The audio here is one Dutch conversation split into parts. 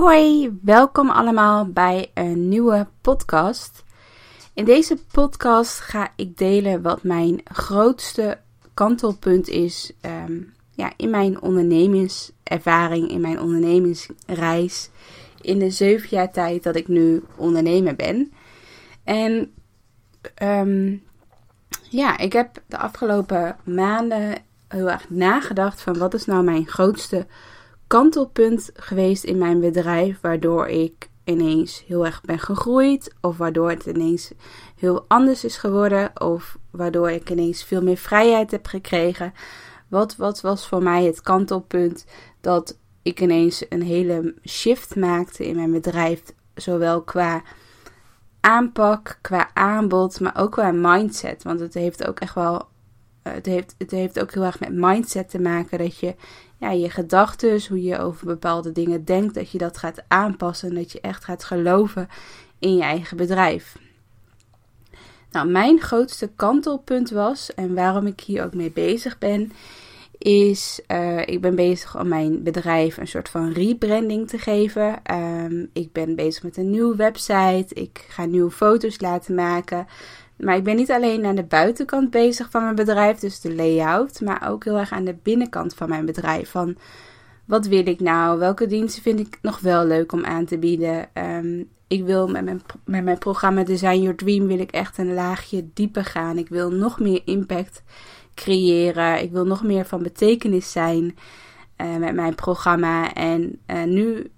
Hoi, welkom allemaal bij een nieuwe podcast. In deze podcast ga ik delen wat mijn grootste kantelpunt is ehm, ja, in mijn ondernemingservaring, in mijn ondernemingsreis. In de zeven jaar tijd dat ik nu ondernemer ben. En ehm, ja, ik heb de afgelopen maanden heel erg nagedacht van wat is nou mijn grootste kantelpunt geweest in mijn bedrijf, waardoor ik ineens heel erg ben gegroeid, of waardoor het ineens heel anders is geworden, of waardoor ik ineens veel meer vrijheid heb gekregen. Wat, wat was voor mij het kantelpunt dat ik ineens een hele shift maakte in mijn bedrijf, zowel qua aanpak, qua aanbod, maar ook qua mindset. Want het heeft ook echt wel, het heeft, het heeft ook heel erg met mindset te maken dat je ja, je gedachten, hoe je over bepaalde dingen denkt, dat je dat gaat aanpassen en dat je echt gaat geloven in je eigen bedrijf. Nou, mijn grootste kantelpunt was, en waarom ik hier ook mee bezig ben, is uh, ik ben bezig om mijn bedrijf een soort van rebranding te geven. Um, ik ben bezig met een nieuwe website. Ik ga nieuwe foto's laten maken. Maar ik ben niet alleen aan de buitenkant bezig van mijn bedrijf, dus de layout, maar ook heel erg aan de binnenkant van mijn bedrijf. Van wat wil ik nou? Welke diensten vind ik nog wel leuk om aan te bieden? Um, ik wil met mijn, met mijn programma Design Your Dream wil ik echt een laagje dieper gaan. Ik wil nog meer impact creëren. Ik wil nog meer van betekenis zijn uh, met mijn programma. En uh, nu,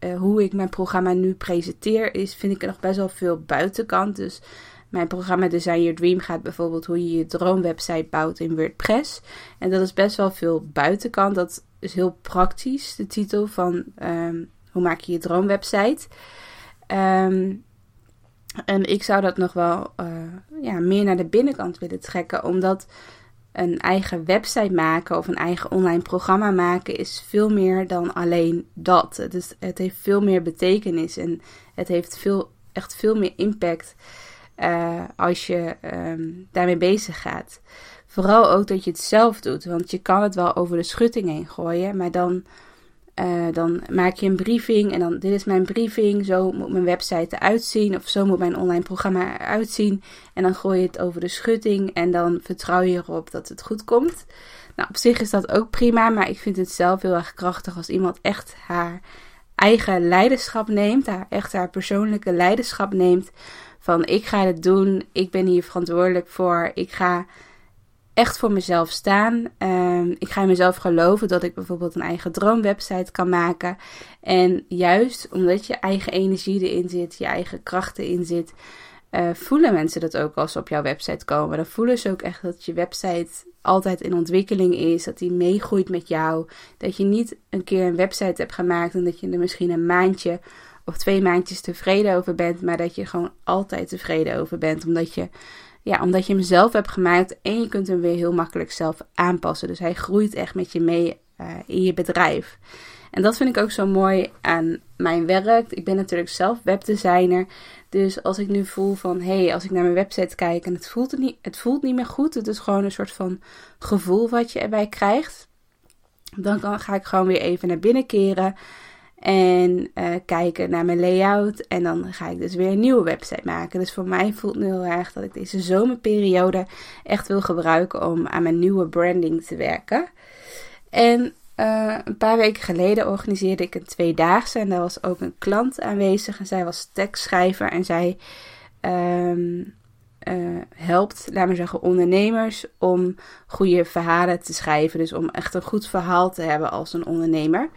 uh, hoe ik mijn programma nu presenteer, is, vind ik er nog best wel veel buitenkant. Dus mijn programma Design Your Dream gaat bijvoorbeeld hoe je je droomwebsite bouwt in WordPress. En dat is best wel veel buitenkant. Dat is heel praktisch, de titel van um, hoe maak je je droomwebsite. Um, en ik zou dat nog wel uh, ja, meer naar de binnenkant willen trekken, omdat een eigen website maken of een eigen online programma maken is veel meer dan alleen dat. Het, het heeft veel meer betekenis en het heeft veel, echt veel meer impact uh, als je um, daarmee bezig gaat. Vooral ook dat je het zelf doet, want je kan het wel over de schutting heen gooien, maar dan, uh, dan maak je een briefing en dan dit is mijn briefing, zo moet mijn website eruit zien of zo moet mijn online programma eruit zien en dan gooi je het over de schutting en dan vertrouw je erop dat het goed komt. Nou, op zich is dat ook prima, maar ik vind het zelf heel erg krachtig als iemand echt haar eigen leiderschap neemt, haar echt haar persoonlijke leiderschap neemt van ik ga het doen, ik ben hier verantwoordelijk voor, ik ga echt voor mezelf staan. Um, ik ga mezelf geloven dat ik bijvoorbeeld een eigen droomwebsite kan maken. En juist omdat je eigen energie erin zit, je eigen krachten in zit, uh, voelen mensen dat ook als ze op jouw website komen. Dan voelen ze ook echt dat je website altijd in ontwikkeling is, dat die meegroeit met jou. Dat je niet een keer een website hebt gemaakt en dat je er misschien een maandje of twee maandjes tevreden over bent, maar dat je gewoon altijd tevreden over bent. Omdat je, ja, omdat je hem zelf hebt gemaakt en je kunt hem weer heel makkelijk zelf aanpassen. Dus hij groeit echt met je mee uh, in je bedrijf. En dat vind ik ook zo mooi aan mijn werk. Ik ben natuurlijk zelf webdesigner. Dus als ik nu voel van hey, als ik naar mijn website kijk en het voelt, niet, het voelt niet meer goed. Het is gewoon een soort van gevoel wat je erbij krijgt. Dan ga ik gewoon weer even naar binnen keren. En uh, kijken naar mijn layout. En dan ga ik dus weer een nieuwe website maken. Dus voor mij voelt het nu heel erg dat ik deze zomerperiode echt wil gebruiken om aan mijn nieuwe branding te werken. En uh, een paar weken geleden organiseerde ik een tweedaagse. En daar was ook een klant aanwezig. En zij was tekstschrijver. En zij um, uh, helpt, laat maar zeggen, ondernemers om goede verhalen te schrijven. Dus om echt een goed verhaal te hebben als een ondernemer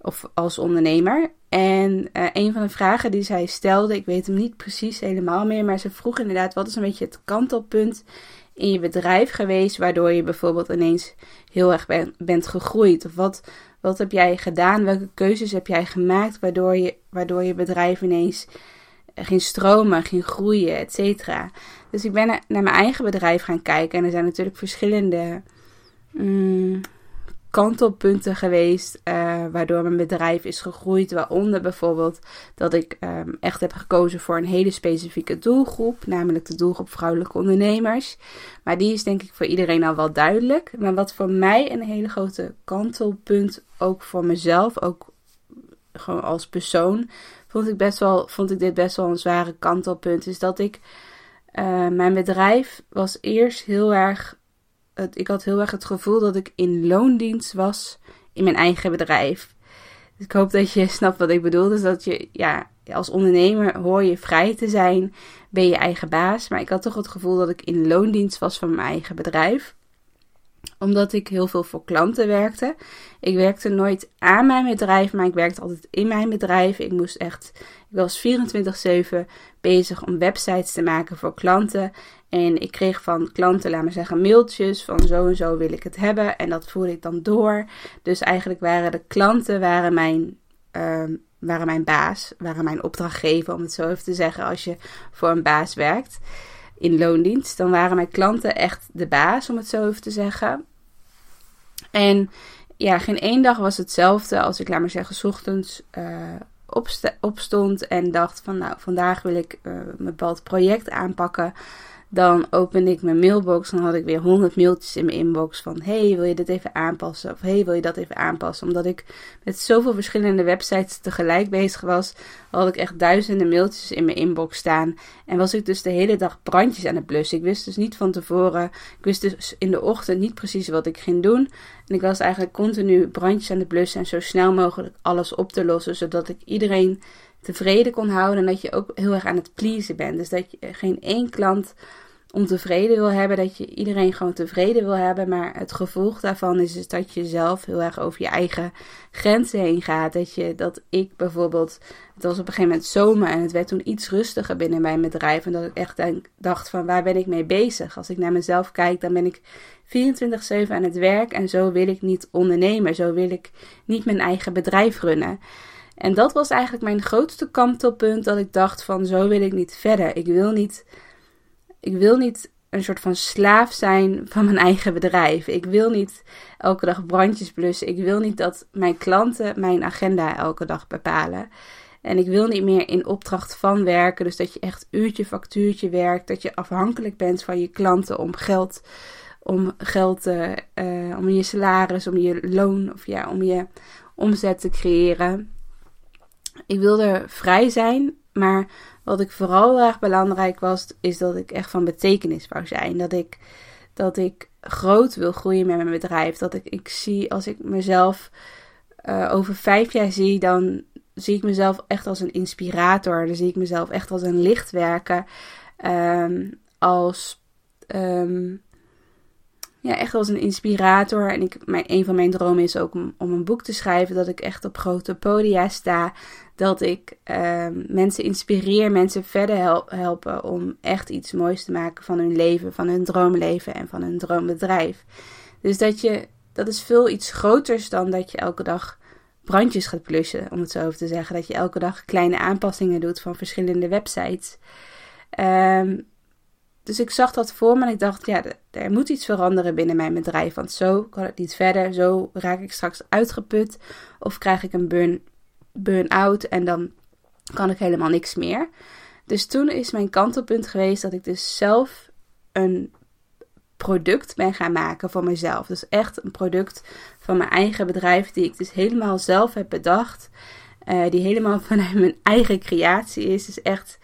of als ondernemer. En uh, een van de vragen die zij stelde, ik weet hem niet precies helemaal meer, maar ze vroeg inderdaad: wat is een beetje het kantelpunt in je bedrijf geweest waardoor je bijvoorbeeld ineens heel erg bent gegroeid? Of wat, wat heb jij gedaan? Welke keuzes heb jij gemaakt waardoor je, waardoor je bedrijf ineens ging stromen, ging groeien, et cetera? Dus ik ben naar mijn eigen bedrijf gaan kijken en er zijn natuurlijk verschillende. Mm, kantelpunten geweest, uh, waardoor mijn bedrijf is gegroeid. Waaronder bijvoorbeeld dat ik um, echt heb gekozen voor een hele specifieke doelgroep, namelijk de doelgroep vrouwelijke ondernemers. Maar die is denk ik voor iedereen al wel duidelijk. Maar wat voor mij een hele grote kantelpunt, ook voor mezelf, ook gewoon als persoon, vond ik, best wel, vond ik dit best wel een zware kantelpunt, is dat ik. Uh, mijn bedrijf was eerst heel erg ik had heel erg het gevoel dat ik in loondienst was in mijn eigen bedrijf. Dus ik hoop dat je snapt wat ik bedoel. Dus dat je, ja, als ondernemer hoor je vrij te zijn, ben je eigen baas. Maar ik had toch het gevoel dat ik in loondienst was van mijn eigen bedrijf omdat ik heel veel voor klanten werkte. Ik werkte nooit aan mijn bedrijf, maar ik werkte altijd in mijn bedrijf. Ik moest echt, ik was 24/7 bezig om websites te maken voor klanten. En ik kreeg van klanten, laat maar zeggen, mailtjes van zo en zo wil ik het hebben. En dat voerde ik dan door. Dus eigenlijk waren de klanten waren mijn, uh, waren mijn baas, waren mijn opdrachtgever, om het zo even te zeggen, als je voor een baas werkt in loondienst. Dan waren mijn klanten echt de baas, om het zo even te zeggen. En ja, geen één dag was hetzelfde als ik, laat maar zeggen, ochtends uh, opstond en dacht van nou, vandaag wil ik uh, een bepaald project aanpakken. Dan opende ik mijn mailbox. Dan had ik weer honderd mailtjes in mijn inbox van: Hey, wil je dit even aanpassen? Of Hey, wil je dat even aanpassen? Omdat ik met zoveel verschillende websites tegelijk bezig was, had ik echt duizenden mailtjes in mijn inbox staan. En was ik dus de hele dag brandjes aan het blussen. Ik wist dus niet van tevoren, ik wist dus in de ochtend niet precies wat ik ging doen. En ik was eigenlijk continu brandjes aan het blussen en zo snel mogelijk alles op te lossen, zodat ik iedereen tevreden kon houden. En dat je ook heel erg aan het pleasen bent. Dus dat je geen één klant ontevreden wil hebben, dat je iedereen gewoon tevreden wil hebben. Maar het gevolg daarvan is, is dat je zelf heel erg over je eigen grenzen heen gaat. Dat, je, dat ik bijvoorbeeld, het was op een gegeven moment zomer en het werd toen iets rustiger binnen mijn bedrijf. En dat ik echt dacht van waar ben ik mee bezig? Als ik naar mezelf kijk, dan ben ik 24-7 aan het werk en zo wil ik niet ondernemen. Zo wil ik niet mijn eigen bedrijf runnen. En dat was eigenlijk mijn grootste kantelpunt. Dat ik dacht van zo wil ik niet verder. Ik wil niet, ik wil niet een soort van slaaf zijn van mijn eigen bedrijf. Ik wil niet elke dag brandjes blussen. Ik wil niet dat mijn klanten mijn agenda elke dag bepalen. En ik wil niet meer in opdracht van werken. Dus dat je echt uurtje factuurtje werkt. Dat je afhankelijk bent van je klanten om geld. Om geld, uh, om je salaris, om je loon of ja, om je omzet te creëren. Ik wilde vrij zijn, maar wat ik vooral erg belangrijk was, is dat ik echt van betekenis wou zijn. Dat ik, dat ik groot wil groeien met mijn bedrijf. Dat ik, ik zie, als ik mezelf uh, over vijf jaar zie, dan zie ik mezelf echt als een inspirator. Dan zie ik mezelf echt als een lichtwerker. Um, als um, ja, echt als een inspirator. En ik, mijn, een van mijn dromen is ook om, om een boek te schrijven. Dat ik echt op grote podia sta. Dat ik uh, mensen inspireer, mensen verder helpen om echt iets moois te maken van hun leven, van hun droomleven en van hun droombedrijf. Dus dat je, dat is veel iets groters dan dat je elke dag brandjes gaat plussen, om het zo over te zeggen. Dat je elke dag kleine aanpassingen doet van verschillende websites. Um, dus ik zag dat voor me en ik dacht, ja, er moet iets veranderen binnen mijn bedrijf. Want zo kan het niet verder. Zo raak ik straks uitgeput of krijg ik een burn, burn-out en dan kan ik helemaal niks meer. Dus toen is mijn kantelpunt geweest dat ik dus zelf een product ben gaan maken voor mezelf. Dus echt een product van mijn eigen bedrijf die ik dus helemaal zelf heb bedacht. Uh, die helemaal vanuit mijn eigen creatie is. Dus echt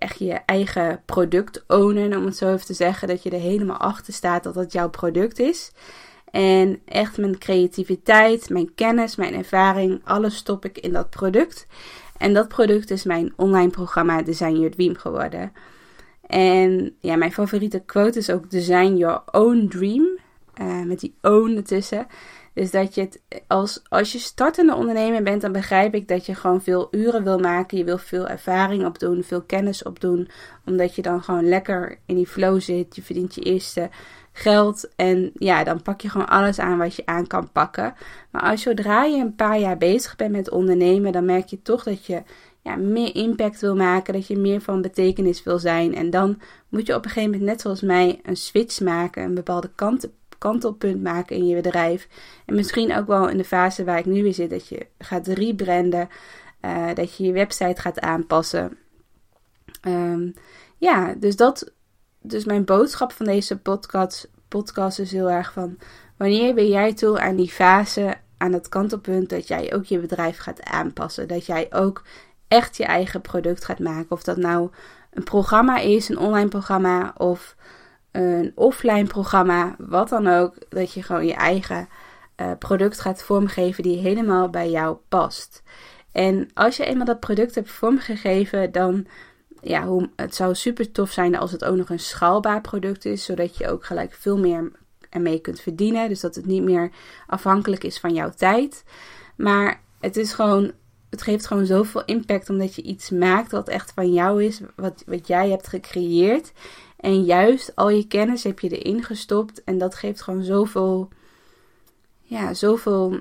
echt je eigen product ownen, om het zo even te zeggen. Dat je er helemaal achter staat dat het jouw product is. En echt mijn creativiteit, mijn kennis, mijn ervaring, alles stop ik in dat product. En dat product is mijn online programma Design Your Dream geworden. En ja, mijn favoriete quote is ook Design Your Own Dream. Uh, met die own ertussen. Dus dat je het, als, als je startende ondernemer bent, dan begrijp ik dat je gewoon veel uren wil maken. Je wil veel ervaring opdoen, veel kennis opdoen. Omdat je dan gewoon lekker in die flow zit. Je verdient je eerste geld. En ja, dan pak je gewoon alles aan wat je aan kan pakken. Maar als zodra je een paar jaar bezig bent met ondernemen, dan merk je toch dat je ja, meer impact wil maken, dat je meer van betekenis wil zijn. En dan moet je op een gegeven moment, net zoals mij, een switch maken, een bepaalde kant, kantelpunt maken in je bedrijf. En misschien ook wel in de fase waar ik nu weer zit, dat je gaat rebranden, uh, dat je je website gaat aanpassen. Um, ja, dus dat, dus mijn boodschap van deze podcast, podcast is heel erg van, wanneer ben jij toe aan die fase, aan het kantelpunt dat jij ook je bedrijf gaat aanpassen, dat jij ook echt je eigen product gaat maken. Of dat nou een programma is, een online programma of een offline programma, wat dan ook. Dat je gewoon je eigen uh, product gaat vormgeven die helemaal bij jou past. En als je eenmaal dat product hebt vormgegeven, dan ja, hoe, het zou super tof zijn als het ook nog een schaalbaar product is, zodat je ook gelijk veel meer ermee kunt verdienen. Dus dat het niet meer afhankelijk is van jouw tijd. Maar het is gewoon het geeft gewoon zoveel impact omdat je iets maakt wat echt van jou is, wat, wat jij hebt gecreëerd. En juist al je kennis heb je erin gestopt en dat geeft gewoon zoveel, ja, zoveel,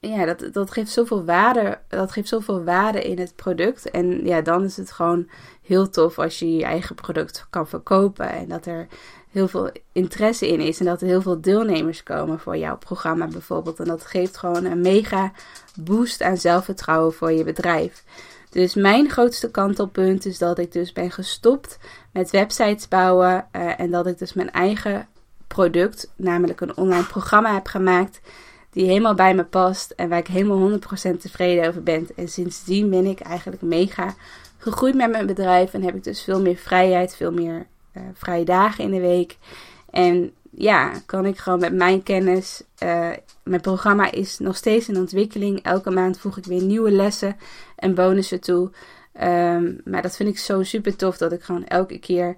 ja, dat, dat geeft zoveel waarde, dat geeft zoveel waarde in het product. En ja, dan is het gewoon heel tof als je je eigen product kan verkopen en dat er heel veel interesse in is en dat er heel veel deelnemers komen voor jouw programma bijvoorbeeld. En dat geeft gewoon een mega boost aan zelfvertrouwen voor je bedrijf. Dus mijn grootste kantelpunt is dat ik dus ben gestopt met websites bouwen uh, en dat ik dus mijn eigen product, namelijk een online programma heb gemaakt die helemaal bij me past en waar ik helemaal 100% tevreden over ben. En sindsdien ben ik eigenlijk mega gegroeid met mijn bedrijf en heb ik dus veel meer vrijheid, veel meer uh, vrije dagen in de week. En ja, kan ik gewoon met mijn kennis. Uh, mijn programma is nog steeds in ontwikkeling. Elke maand voeg ik weer nieuwe lessen en bonussen toe. Um, maar dat vind ik zo super tof dat ik gewoon elke keer.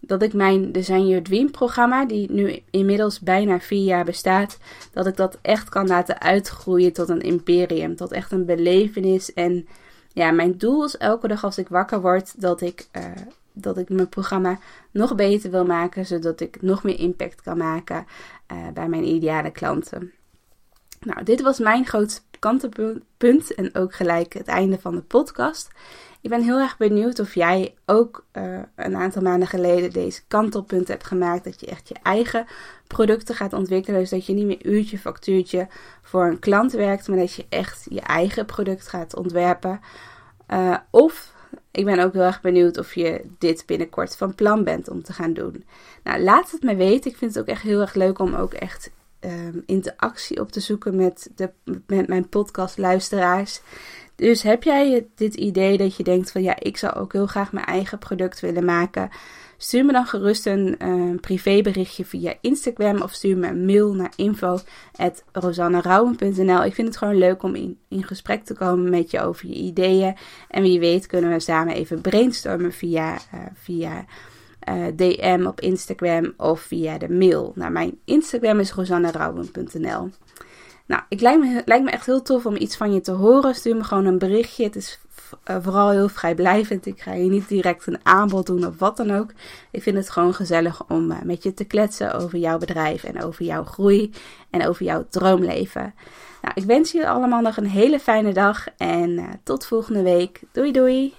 Dat ik mijn Design Your Dream programma, die nu inmiddels bijna vier jaar bestaat, dat ik dat echt kan laten uitgroeien tot een imperium. Tot echt een belevenis. En ja, mijn doel is elke dag als ik wakker word, dat ik uh, dat ik mijn programma nog beter wil maken, zodat ik nog meer impact kan maken uh, bij mijn ideale klanten. Nou, dit was mijn grootste kantenpunt en ook gelijk het einde van de podcast. Ik ben heel erg benieuwd of jij ook uh, een aantal maanden geleden deze kantelpunt hebt gemaakt. Dat je echt je eigen producten gaat ontwikkelen. Dus dat je niet meer uurtje factuurtje voor een klant werkt, maar dat je echt je eigen product gaat ontwerpen. Uh, of ik ben ook heel erg benieuwd of je dit binnenkort van plan bent om te gaan doen. Nou, laat het me weten. Ik vind het ook echt heel erg leuk om ook echt um, interactie op te zoeken met, de, met mijn podcastluisteraars. Dus heb jij dit idee dat je denkt van ja, ik zou ook heel graag mijn eigen product willen maken? Stuur me dan gerust een uh, privéberichtje via Instagram of stuur me een mail naar info.rosannerouwen.nl. Ik vind het gewoon leuk om in, in gesprek te komen met je over je ideeën. En wie weet kunnen we samen even brainstormen via, uh, via eh, DM op Instagram of via de mail. Nou, mijn Instagram is rosannerouwen.nl. Nou, ik lijkt me, lijkt me echt heel tof om iets van je te horen. Stuur me gewoon een berichtje. Het is uh, vooral heel vrijblijvend. Ik ga je niet direct een aanbod doen of wat dan ook. Ik vind het gewoon gezellig om uh, met je te kletsen over jouw bedrijf en over jouw groei en over jouw droomleven. Nou, ik wens je allemaal nog een hele fijne dag en uh, tot volgende week. Doei doei!